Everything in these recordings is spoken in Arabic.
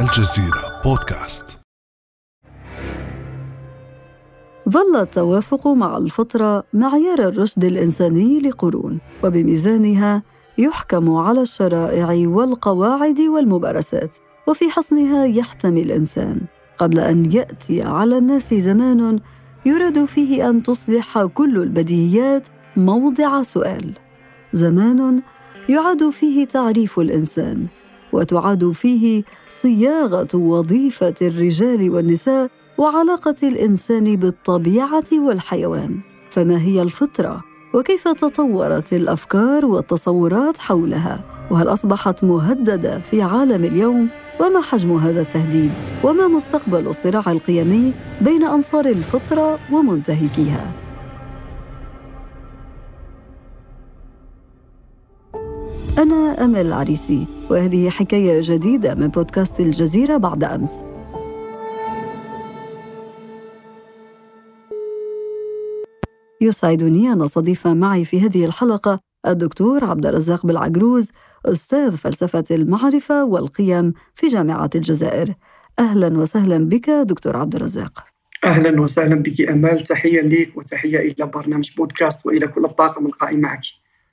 الجزيرة بودكاست. ظل التوافق مع الفطرة معيار الرشد الإنساني لقرون وبميزانها يحكم على الشرائع والقواعد والممارسات وفي حصنها يحتمي الإنسان. قبل أن يأتي على الناس زمان يراد فيه أن تصبح كل البديهيات موضع سؤال. زمان يعاد فيه تعريف الإنسان. وتعاد فيه صياغة وظيفة الرجال والنساء وعلاقة الإنسان بالطبيعة والحيوان. فما هي الفطرة؟ وكيف تطورت الأفكار والتصورات حولها؟ وهل أصبحت مهددة في عالم اليوم؟ وما حجم هذا التهديد؟ وما مستقبل الصراع القيمي بين أنصار الفطرة ومنتهكيها؟ أنا أمل العريسي وهذه حكاية جديدة من بودكاست الجزيرة بعد أمس. يسعدني أن أستضيف معي في هذه الحلقة الدكتور عبد الرزاق بالعجروز أستاذ فلسفة المعرفة والقيم في جامعة الجزائر. أهلا وسهلا بك دكتور عبد الرزاق. أهلا وسهلا بك أمال تحية لك وتحية إلى برنامج بودكاست وإلى كل الطاقم القائم معك.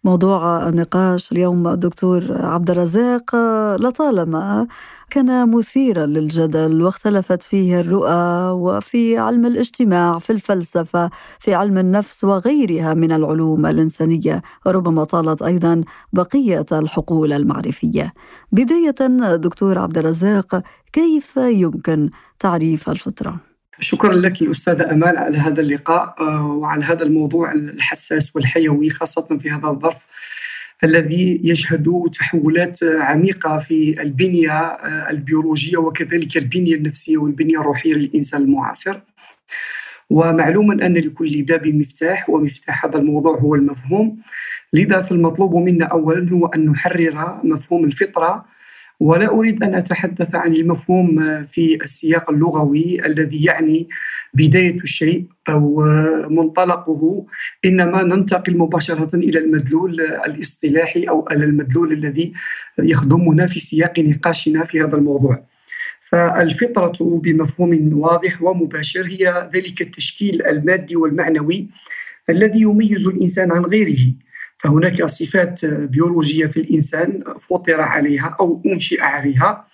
موضوع النقاش اليوم الدكتور عبد الرزاق لطالما كان مثيرا للجدل واختلفت فيه الرؤى وفي علم الاجتماع في الفلسفة في علم النفس وغيرها من العلوم الإنسانية وربما طالت أيضا بقية الحقول المعرفية. بداية دكتور عبد الرزاق كيف يمكن تعريف الفطرة؟ شكرا لك أستاذة أمال على هذا اللقاء آه، وعلى هذا الموضوع الحساس والحيوي خاصة في هذا الظرف الذي يشهد تحولات عميقة في البنية آه، البيولوجية وكذلك البنية النفسية والبنية الروحية للإنسان المعاصر. ومعلوم أن لكل باب مفتاح ومفتاح هذا الموضوع هو المفهوم. لذا فالمطلوب منا أولا هو أن نحرر مفهوم الفطرة ولا أريد أن أتحدث عن المفهوم في السياق اللغوي الذي يعني بداية الشيء أو منطلقه إنما ننتقل مباشرة إلى المدلول الاصطلاحي أو المدلول الذي يخدمنا في سياق نقاشنا في هذا الموضوع. فالفطرة بمفهوم واضح ومباشر هي ذلك التشكيل المادي والمعنوي الذي يميز الإنسان عن غيره فهناك صفات بيولوجية في الإنسان فطر عليها أو أنشئ عليها.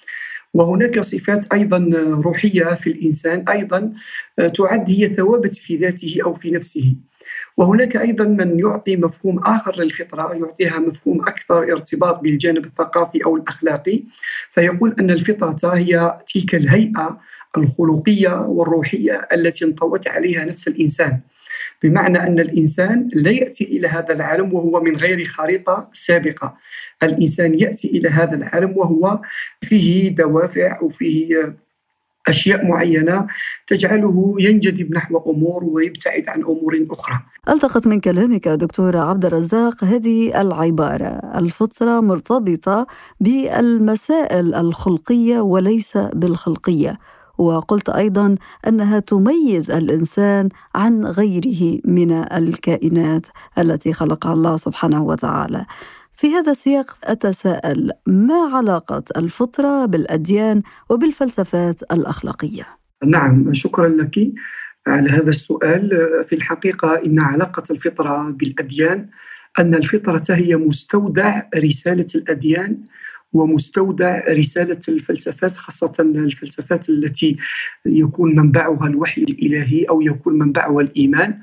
وهناك صفات أيضا روحية في الإنسان أيضا تعد هي ثوابت في ذاته أو في نفسه. وهناك أيضا من يعطي مفهوم آخر للفطرة يعطيها مفهوم أكثر ارتباط بالجانب الثقافي أو الأخلاقي. فيقول أن الفطرة هي تلك الهيئة الخلقية والروحية التي انطوت عليها نفس الإنسان. بمعنى أن الإنسان لا يأتي إلى هذا العالم وهو من غير خريطة سابقة. الإنسان يأتي إلى هذا العالم وهو فيه دوافع وفيه أشياء معينة تجعله ينجذب نحو أمور ويبتعد عن أمور أخرى. التقط من كلامك دكتور عبد الرزاق هذه العبارة. الفطرة مرتبطة بالمسائل الخلقية وليس بالخلقية. وقلت أيضا أنها تميز الإنسان عن غيره من الكائنات التي خلقها الله سبحانه وتعالى. في هذا السياق أتساءل ما علاقة الفطرة بالأديان وبالفلسفات الأخلاقية؟ نعم شكرا لك على هذا السؤال. في الحقيقة إن علاقة الفطرة بالأديان أن الفطرة هي مستودع رسالة الأديان ومستودع رسالة الفلسفات خاصة الفلسفات التي يكون منبعها الوحي الإلهي أو يكون منبعها الإيمان.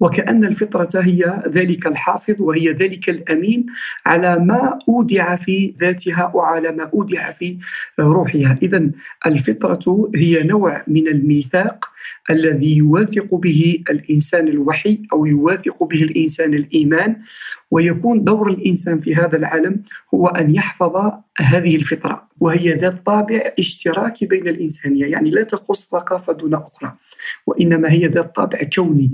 وكأن الفطرة هي ذلك الحافظ وهي ذلك الأمين على ما أودع في ذاتها وعلى ما أودع في روحها. إذا الفطرة هي نوع من الميثاق الذي يواثق به الإنسان الوحي أو يواثق به الإنسان الإيمان ويكون دور الإنسان في هذا العالم هو أن يحفظ هذه الفطرة وهي ذات طابع اشتراكي بين الإنسانية يعني لا تخص ثقافة دون أخرى وإنما هي ذات طابع كوني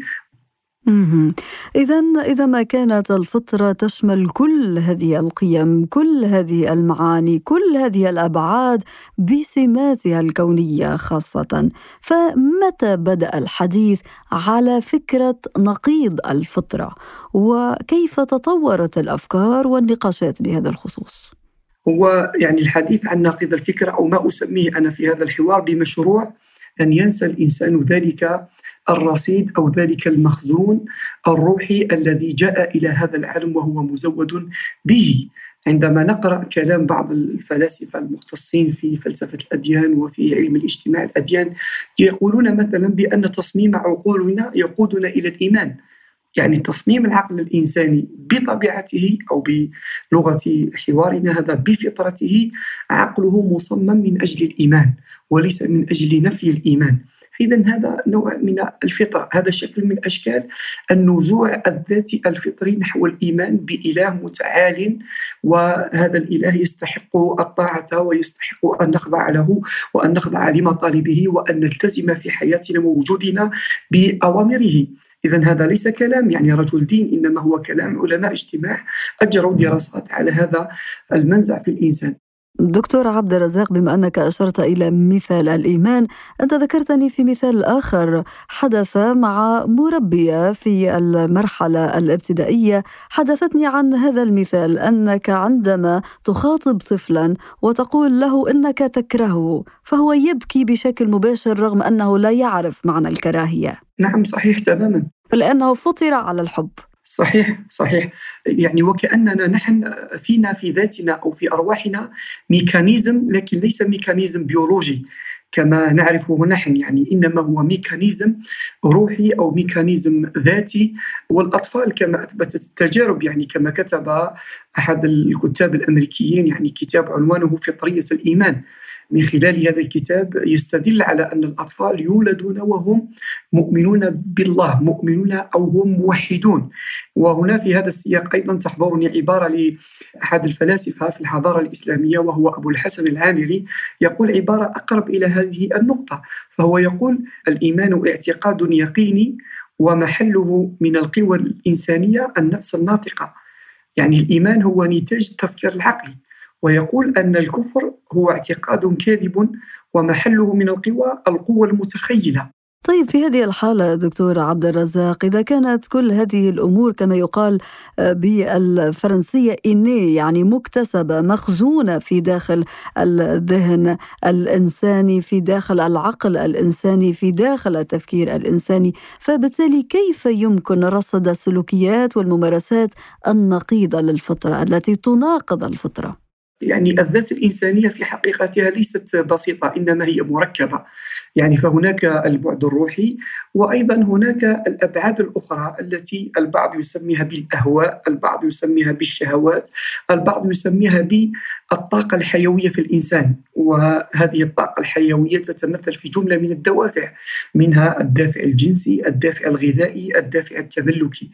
إذا إذا ما كانت الفطرة تشمل كل هذه القيم، كل هذه المعاني، كل هذه الأبعاد بسماتها الكونية خاصة، فمتى بدأ الحديث على فكرة نقيض الفطرة؟ وكيف تطورت الأفكار والنقاشات بهذا الخصوص؟ هو يعني الحديث عن ناقض الفكرة أو ما أسميه أنا في هذا الحوار بمشروع أن ينسى الإنسان ذلك الرصيد أو ذلك المخزون الروحي الذي جاء إلى هذا العالم وهو مزود به. عندما نقرأ كلام بعض الفلاسفة المختصين في فلسفة الأديان وفي علم الاجتماع الأديان يقولون مثلا بأن تصميم عقولنا يقودنا إلى الإيمان. يعني تصميم العقل الإنساني بطبيعته أو بلغة حوارنا هذا بفطرته عقله مصمم من أجل الإيمان وليس من أجل نفي الإيمان. اذا هذا نوع من الفطره هذا شكل من أشكال النزوع الذاتي الفطري نحو الإيمان بإله متعال وهذا الإله يستحق الطاعة ويستحق أن نخضع له وأن نخضع لمطالبه وأن نلتزم في حياتنا ووجودنا بأوامره. إذا هذا ليس كلام يعني رجل دين إنما هو كلام علماء اجتماع أجروا دراسات على هذا المنزع في الإنسان. دكتور عبد الرزاق بما أنك أشرت إلى مثال الإيمان، أنت ذكرتني في مثال آخر حدث مع مربيه في المرحلة الابتدائية، حدثتني عن هذا المثال أنك عندما تخاطب طفلا وتقول له إنك تكرهه، فهو يبكي بشكل مباشر رغم أنه لا يعرف معنى الكراهية. نعم صحيح تماما. لأنه فطر على الحب. صحيح صحيح. يعني وكأننا نحن فينا في ذاتنا أو في أرواحنا mécanisme لكن ليس mécanisme بيولوجي كما نعرفه نحن. يعني إنما هو mécanisme روحي أو mécanisme ذاتي. والأطفال كما أثبتت التجارب يعني كما كتب أحد الكتاب الأمريكيين يعني كتاب عنوانه فطريه الإيمان. من خلال هذا الكتاب يستدل على أن الأطفال يولدون وهم مؤمنون بالله مؤمنون أو هم موحدون. وهنا في هذا السياق أيضا تحضرني عبارة لأحد الفلاسفة في الحضارة الإسلامية وهو أبو الحسن العامري يقول عبارة أقرب إلى هذه النقطة فهو يقول الإيمان اعتقاد يقيني ومحله من القوى الإنسانية النفس الناطقة. يعني الإيمان هو نتاج التفكير العقلي ويقول أن الكفر هو اعتقاد كاذب ومحله من القوى القوة المتخيلة. طيب في هذه الحالة دكتور عبد الرزاق إذا كانت كل هذه الأمور كما يقال آه، بالفرنسية إني يعني مكتسبة مخزونة في داخل الذهن الإنساني في داخل العقل الإنساني في داخل التفكير الإنساني فبالتالي كيف يمكن رصد السلوكيات والممارسات النقيضة للفطرة التي تناقض الفطرة؟ يعني الذات الإنسانية في حقيقتها ليست بسيطة إنما هي مركبة يعني فهناك البعد الروحي وأيضا هناك الأبعاد الأخرى التي البعض يسميها بالأهواء، البعض يسميها بالشهوات، البعض يسميها بالطاقة الحيوية في الإنسان، وهذه الطاقة الحيوية تتمثل في جملة من الدوافع منها الدافع الجنسي، الدافع الغذائي، الدافع التملكي،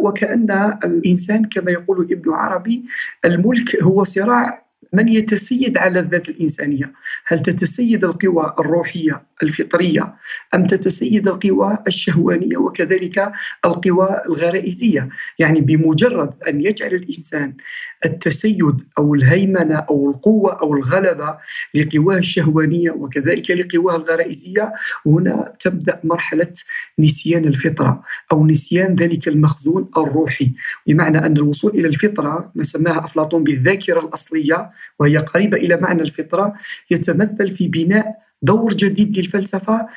وكأن الإنسان كما يقول ابن عربي الملك هو صراع من يتسيد على الذات الإنسانية؟ هل تتسيد القوى الروحية الفطرية أم تتسيد القوى الشهوانية وكذلك القوى الغرائزية؟ يعني بمجرد أن يجعل الإنسان التسيد أو الهيمنة أو القوة أو الغلبة لقواه الشهوانية وكذلك لقواه الغرائزية هنا تبدأ مرحلة نسيان الفطرة أو نسيان ذلك المخزون الروحي. بمعنى أن الوصول إلى الفطرة ما سماها أفلاطون بالذاكرة الأصلية وهي قريبة إلى معنى الفطرة يتمثل في بناء دور جديد للفلسفة.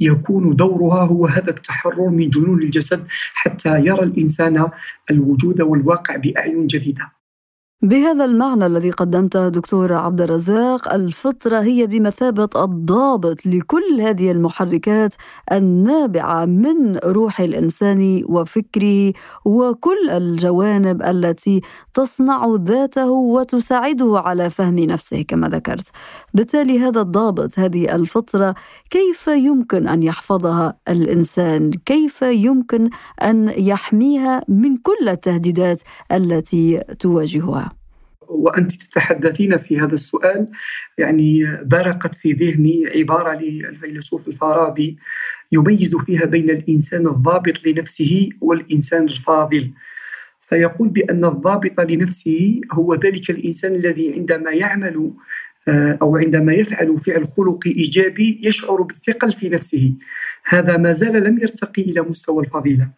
يكون دورها هو هذا التحرر من جنون الجسد حتى يرى الإنسان الوجود والواقع بأعين جديدة. بهذا المعنى الذي قدمته دكتور عبد الرزاق الفطرة هي بمثابة الضابط لكل هذه المحركات النابعة من روح الإنسان وفكره وكل الجوانب التي تصنع ذاته وتساعده على فهم نفسه كما ذكرت. بالتالي هذا الضابط هذه الفطرة كيف يمكن أن يحفظها الإنسان؟ كيف يمكن أن يحميها من كل التهديدات التي تواجهها؟ وأنت تتحدثين في هذا السؤال يعني برقت في ذهني عبارة للفيلسوف الفارابي يميز فيها بين الإنسان الضابط لنفسه والإنسان الفاضل. فيقول بأن الضابط لنفسه هو ذلك الإنسان الذي عندما يعمل آه، أو عندما يفعل فعل خلقي إيجابي يشعر بالثقل في نفسه. هذا ما زال لم يرتقي إلى مستوى الفضيلة.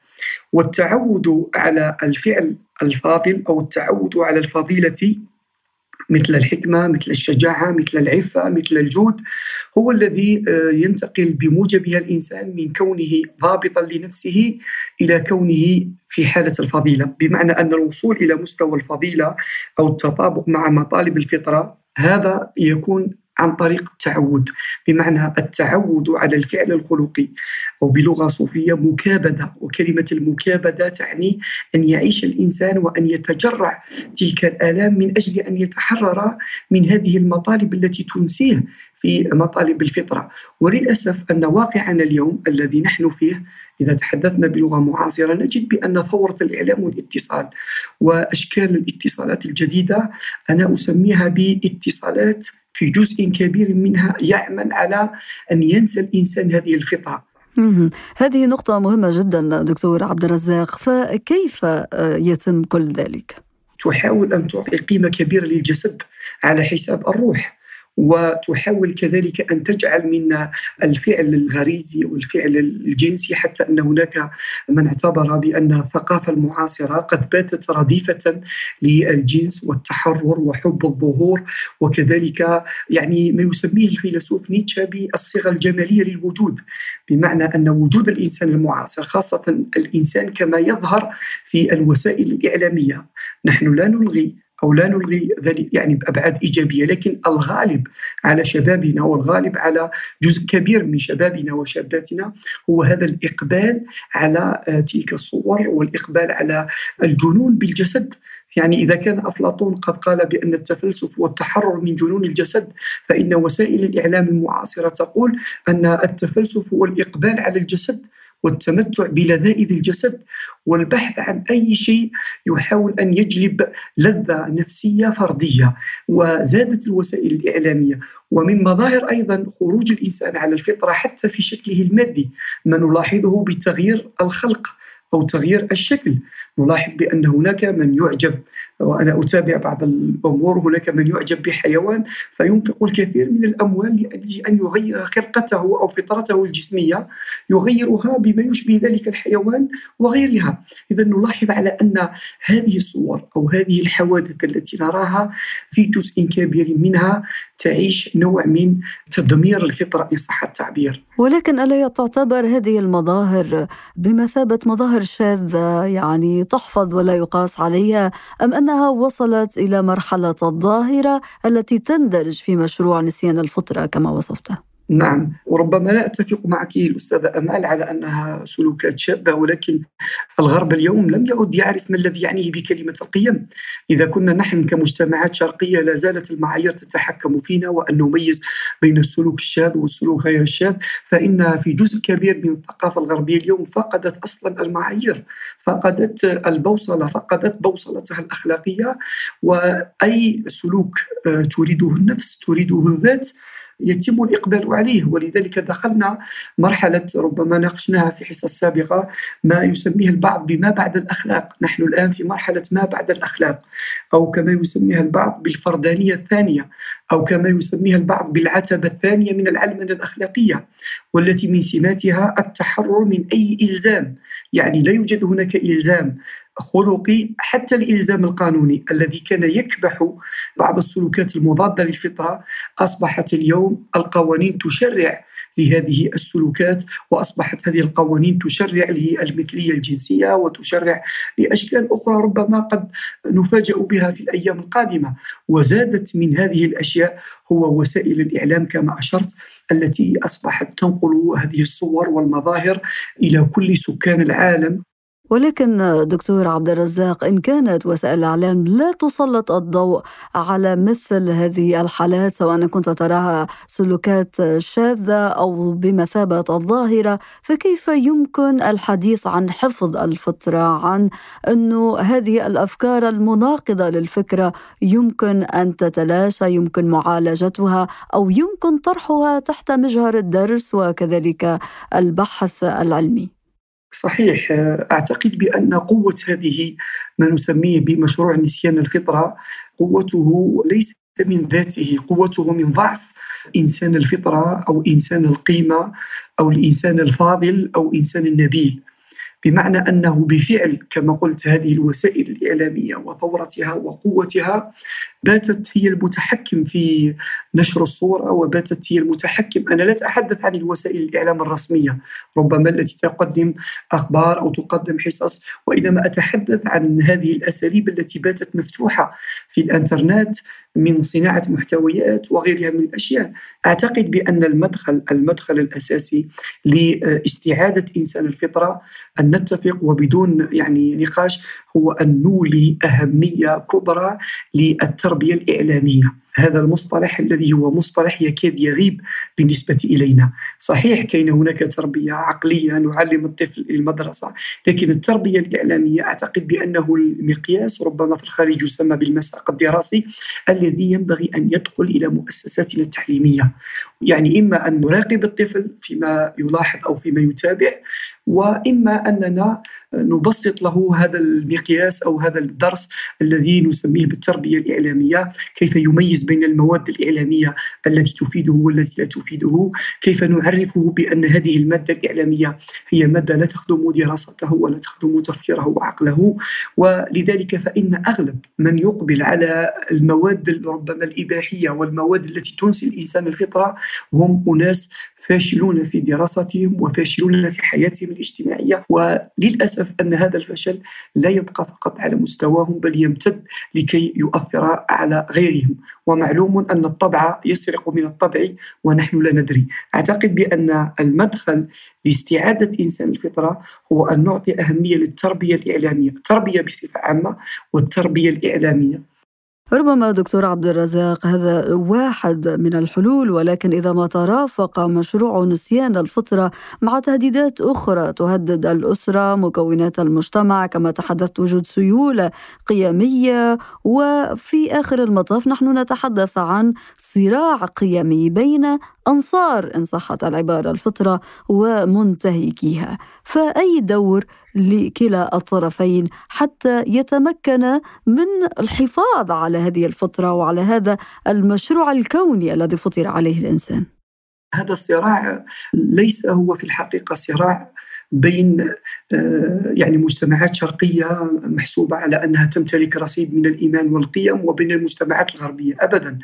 والتعود على الفعل الفاضل أو التعود على الفضيلة مثل الحكمة مثل الشجاعة مثل العفة مثل الجود هو الذي آه، ينتقل بموجبها الإنسان من كونه ضابطا لنفسه إلى كونه في حالة الفضيلة. بمعنى أن الوصول إلى مستوى الفضيلة أو التطابق مع مطالب الفطرة هذا يكون عن طريق التعود بمعنى التعود على الفعل الخلقي أو بلغة صوفية مكابدة وكلمة المكابدة تعني أن يعيش الإنسان وأن يتجرع تلك الآلام من أجل أن يتحرر من هذه المطالب التي تنسيه في مطالب الفطرة. وللأسف أن واقعنا اليوم الذي نحن فيه إذا تحدثنا بلغة معاصرة نجد بأن ثورة الإعلام والاتصال وأشكال الاتصالات الجديدة أنا أسميها باتصالات في جزء كبير منها يعمل على أن ينسى الإنسان هذه الفطرة هذه نقطة مهمة جدا دكتور عبد الرزاق. فكيف آه، يتم كل ذلك؟ تحاول أن تعطي قيمة كبيرة للجسد على حساب الروح. وتحاول كذلك أن تجعل من الفعل الغريزي والفعل الجنسي حتى أن هناك من اعتبر بأن الثقافه المعاصرة قد باتت رديفة للجنس والتحرر وحب الظهور وكذلك يعني ما يسميه الفيلسوف نيتشه بالصيغة الجمالية للوجود بمعنى أن وجود الإنسان المعاصر خاصة الإنسان كما يظهر في الوسائل الإعلامية. نحن لا نلغي أو لا نلغي ذلك يعني بابعاد إيجابية لكن الغالب على شبابنا والغالب على جزء كبير من شبابنا وشاباتنا هو هذا الإقبال على آه، تلك الصور والإقبال على الجنون بالجسد. يعني إذا كان أفلاطون قد قال بأن التفلسف هو التحرر من جنون الجسد فإن وسائل الإعلام المعاصرة تقول أن التفلسف هو الإقبال على الجسد. والتمتع بلذائذ الجسد والبحث عن أي شيء يحاول أن يجلب لذة نفسية فردية وزادت الوسائل الإعلامية. ومن مظاهر أيضا خروج الإنسان على الفطرة حتى في شكله المادي ما نلاحظه بتغيير الخلق أو تغيير الشكل. نلاحظ بأن هناك من يعجب وأنا أتابع بعض الأمور هناك من يعجب بحيوان فينفق الكثير من الأموال لأجل أن يغير خلقته أو فطرته الجسمية يغيرها بما يشبه ذلك الحيوان وغيرها. اذا نلاحظ على أن هذه الصور أو هذه الحوادث التي نراها في جزء كبير منها تعيش نوع من تدمير الفطرة إن صح التعبير. ولكن ألا تعتبر هذه المظاهر بمثابة مظاهر شاذة يعني تحفظ ولا يقاس عليها أم أن أنها وصلت إلى مرحلة الظاهرة التي تندرج في مشروع نسيان الفطرة كما وصفته. نعم. وربما لا أتفق معك الأستاذة أمال على أنها سلوكات شاذه ولكن الغرب اليوم لم يعد يعرف ما الذي يعنيه بكلمة القيم. إذا كنا نحن كمجتمعات شرقية لا زالت المعايير تتحكم فينا وأن نميز بين السلوك الشاذ والسلوك غير الشاذ. فان في جزء كبير من الثقافة الغربية اليوم فقدت أصلا المعايير فقدت البوصلة فقدت بوصلتها الأخلاقية. وأي سلوك آه، تريده النفس تريده الذات يتم الإقبال عليه ولذلك دخلنا مرحلة ربما ناقشناها في حصص سابقة ما يسميه البعض بما بعد الأخلاق. نحن الآن في مرحلة ما بعد الأخلاق أو كما يسميها البعض بالفردانية الثانية أو كما يسميها البعض بالعتبة الثانية من العلمنة الأخلاقية والتي من سماتها التحرر من أي إلزام. يعني لا يوجد هناك إلزام. خلقي حتى الإلزام القانوني الذي كان يكبح بعض السلوكات المضادة للفطرة أصبحت اليوم القوانين تشرع لهذه السلوكات وأصبحت هذه القوانين تشرع للمثلية الجنسية وتشرع لأشكال أخرى ربما قد نفاجأ بها في الأيام القادمة. وزادت من هذه الأشياء هو وسائل الإعلام كما أشرت التي أصبحت تنقل هذه الصور والمظاهر إلى كل سكان العالم. ولكن دكتور عبد الرزاق إن كانت وسائل الإعلام لا تسلط الضوء على مثل هذه الحالات سواء كنت تراها سلوكات شاذة أو بمثابة الظاهرة فكيف يمكن الحديث عن حفظ الفطرة عن أنه هذه الأفكار المناقضة للفكرة يمكن أن تتلاشى يمكن معالجتها أو يمكن طرحها تحت مجهر الدرس وكذلك البحث العلمي؟ صحيح أعتقد بأن قوة هذه ما نسميه بمشروع نسيان الفطرة قوته ليس من ذاته قوته من ضعف إنسان الفطرة أو إنسان القيمة أو الإنسان الفاضل أو إنسان النبيل. بمعنى أنه بفعل كما قلت هذه الوسائل الإعلامية وثورتها وقوتها باتت هي المتحكم في نشر الصورة وباتت هي المتحكم. أنا لا أتحدث عن الوسائل الإعلام الرسمية ربما التي تقدم أخبار أو تقدم حصص وإنما أتحدث عن هذه الأساليب التي باتت مفتوحة في الإنترنت من صناعة محتويات وغيرها من الأشياء. أعتقد بأن المدخل المدخل الأساسي لإستعادة إنسان الفطرة أن نتفق وبدون يعني نقاش هو أن نولي أهمية كبرى للتربية الإعلامية. هذا المصطلح الذي هو مصطلح يكاد يغيب بالنسبة إلينا. صحيح كاين هناك تربية عقلية نعلم الطفل المدرسة لكن التربية الإعلامية أعتقد بأنه المقياس ربما في الخارج يسمى بالمساق الدراسي الذي ينبغي أن يدخل إلى مؤسساتنا التعليمية. يعني إما أن نراقب الطفل فيما يلاحظ أو فيما يتابع وإما أننا نبسط له هذا المقياس أو هذا الدرس الذي نسميه بالتربية الإعلامية، كيف يميز بين المواد الإعلامية التي تفيده والتي لا تفيده، كيف نعرفه بأن هذه المادة الإعلامية هي مادة لا تخدم دراسته ولا تخدم تفكيره وعقله، ولذلك فإن أغلب من يقبل على المواد ربما الإباحية والمواد التي تنسي الإنسان الفطرة هم أناس فاشلون في دراستهم وفاشلون في حياتهم الاجتماعية وللأسف أن هذا الفشل لا يبقى فقط على مستواهم بل يمتد لكي يؤثر على غيرهم. ومعلوم أن الطبع يسرق من الطبع ونحن لا ندري. أعتقد بأن المدخل لاستعادة إنسان الفطرة هو أن نعطي أهمية للتربية الإعلامية التربية بصفة عامة والتربية الإعلامية. ربما دكتور عبد الرزاق هذا واحد من الحلول ولكن إذا ما ترافق مشروع نسيان الفطرة مع تهديدات أخرى تهدد الأسرة مكونات المجتمع كما تحدثت وجود سيولة قيمية. وفي آخر المطاف نحن نتحدث عن صراع قيمي بين أنصار إن صحت العبارة الفطرة ومنتهكيها فأي دور لكلا الطرفين حتى يتمكن من الحفاظ على هذه الفطرة وعلى هذا المشروع الكوني الذي فطر عليه الإنسان. هذا الصراع ليس هو في الحقيقة صراع بين آه، يعني مجتمعات شرقية محسوبة على أنها تمتلك رصيد من الإيمان والقيم وبين المجتمعات الغربية ابدا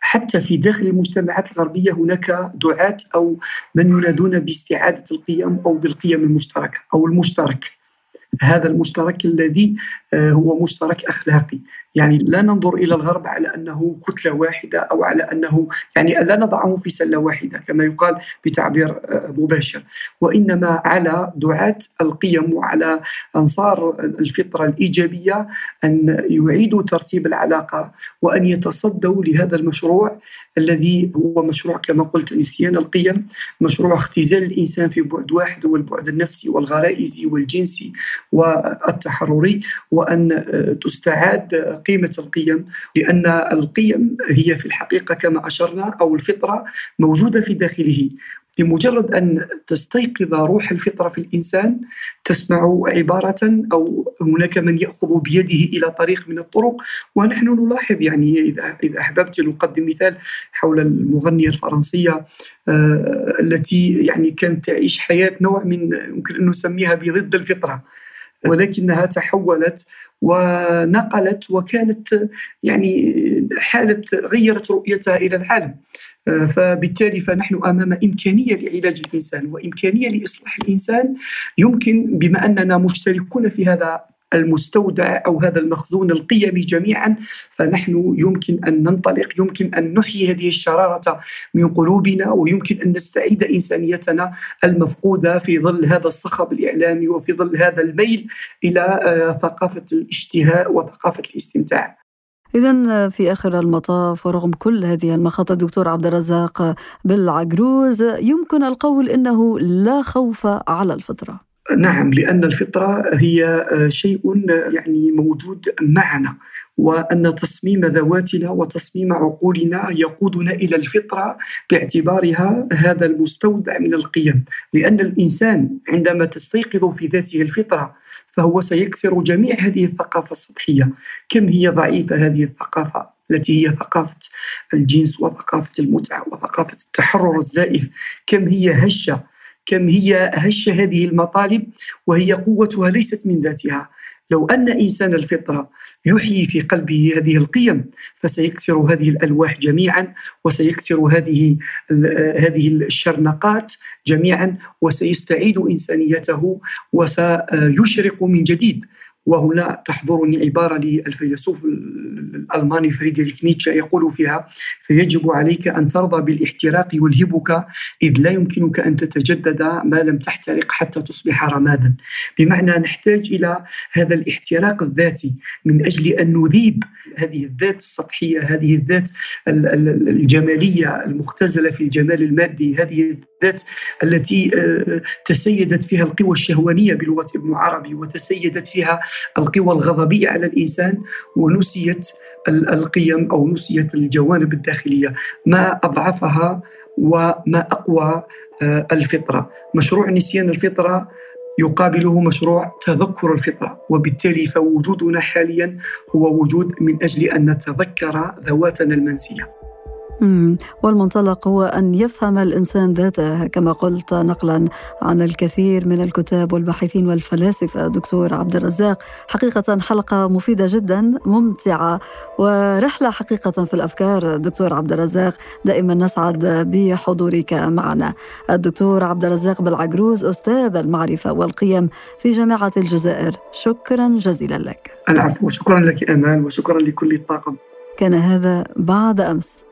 حتى في داخل المجتمعات الغربية هناك دعاة أو من ينادون باستعادة القيم أو بالقيم المشتركة أو المشترك. هذا المشترك الذي هو مشترك أخلاقي. يعني لا ننظر إلى الغرب على أنه كتلة واحدة أو على أنه يعني لا نضعه في سلة واحدة كما يقال بتعبير آه، مباشر. وإنما على دعاة القيم وعلى أنصار الفطرة الإيجابية أن يعيدوا ترتيب العلاقة وأن يتصدوا لهذا المشروع الذي هو مشروع كما قلت نسيان القيم مشروع اختزال الإنسان في بعد واحد هو البعد النفسي والغرائزي والجنسي والتحرري وأن آه، تستعاد قيمة القيم لأن القيم هي في الحقيقة كما أشرنا أو الفطرة موجودة في داخله. بمجرد أن تستيقظ روح الفطرة في الإنسان تسمع عبارة أو هناك من يأخذ بيده إلى طريق من الطرق ونحن نلاحظ يعني إذا إذا أحببت نقدم مثال حول المغنية الفرنسية آه التي يعني كانت تعيش حياة نوع من يمكن أن نسميها بضد الفطرة. ولكنها تحولت ونقلت وكانت يعني حالة غيرت رؤيتها إلى العالم. فبالتالي فنحن أمام إمكانية لعلاج الإنسان وإمكانية لإصلاح الإنسان. يمكن بما أننا مشتركون في هذا المستودع أو هذا المخزون القيمي جميعا فنحن يمكن أن ننطلق يمكن أن نحيي هذه الشرارة من قلوبنا ويمكن أن نستعيد إنسانيتنا المفقودة في ظل هذا الصخب الإعلامي وفي ظل هذا الميل إلى آه، ثقافة الاشتهاء وثقافة الاستمتاع. إذا في آخر المطاف ورغم كل هذه المخاطر دكتور عبد الرزاق بالعجروز يمكن القول إنه لا خوف على الفطرة. نعم لأن الفطرة هي شيء يعني موجود معنا وأن تصميم ذواتنا وتصميم عقولنا يقودنا إلى الفطرة باعتبارها هذا المستودع من القيم. لأن الإنسان عندما تستيقظ في ذاته الفطرة فهو سيكسر جميع هذه الثقافة السطحية. كم هي ضعيفة هذه الثقافة التي هي ثقافة الجنس وثقافة المتعة وثقافة التحرر الزائف؟ كم هي هشة كم هي هشة هذه المطالب وهي قوتها ليست من ذاتها. لو أن إنسان الفطرة يحيي في قلبه هذه القيم فسيكسر هذه الألواح جميعا وسيكسر هذه هذه الشرنقات جميعا وسيستعيد إنسانيته وسيشرق من جديد. وهنا تحضرني عبارة للفيلسوف الألماني فريدريك نيتشه يقول فيها فيجب عليك أن ترضى بالاحتراق والهبك إذ لا يمكنك أن تتجدد ما لم تحترق حتى تصبح رمادا. بمعنى نحتاج إلى هذا الاحتراق الذاتي من أجل أن نذيب هذه الذات السطحية هذه الذات الجمالية المختزلة في الجمال المادي هذه الذات التي آه، تسيدت فيها القوى الشهوانية بلغة ابن عربي وتسيدت فيها القوى الغضبية على الإنسان ونسيت القيم أو نسيت الجوانب الداخلية. ما أضعفها وما أقوى آه، الفطرة. مشروع نسيان الفطرة يقابله مشروع تذكر الفطرة وبالتالي فوجودنا حاليا هو وجود من أجل أن نتذكر ذواتنا المنسية. والمنطلق هو أن يفهم الإنسان ذاته كما قلت نقلا عن الكثير من الكتاب والباحثين والفلاسفة. دكتور عبد الرزاق حقيقة حلقة مفيدة جدا ممتعة ورحلة حقيقة في الأفكار. دكتور عبد الرزاق دائما نسعد بحضورك معنا. الدكتور عبد الرزاق بالعجروز أستاذ المعرفة والقيم في جامعة الجزائر. شكرا جزيلا لك. العفو شكرا لك أمال وشكرا لكل الطاقم. كان هذا بعد أمس.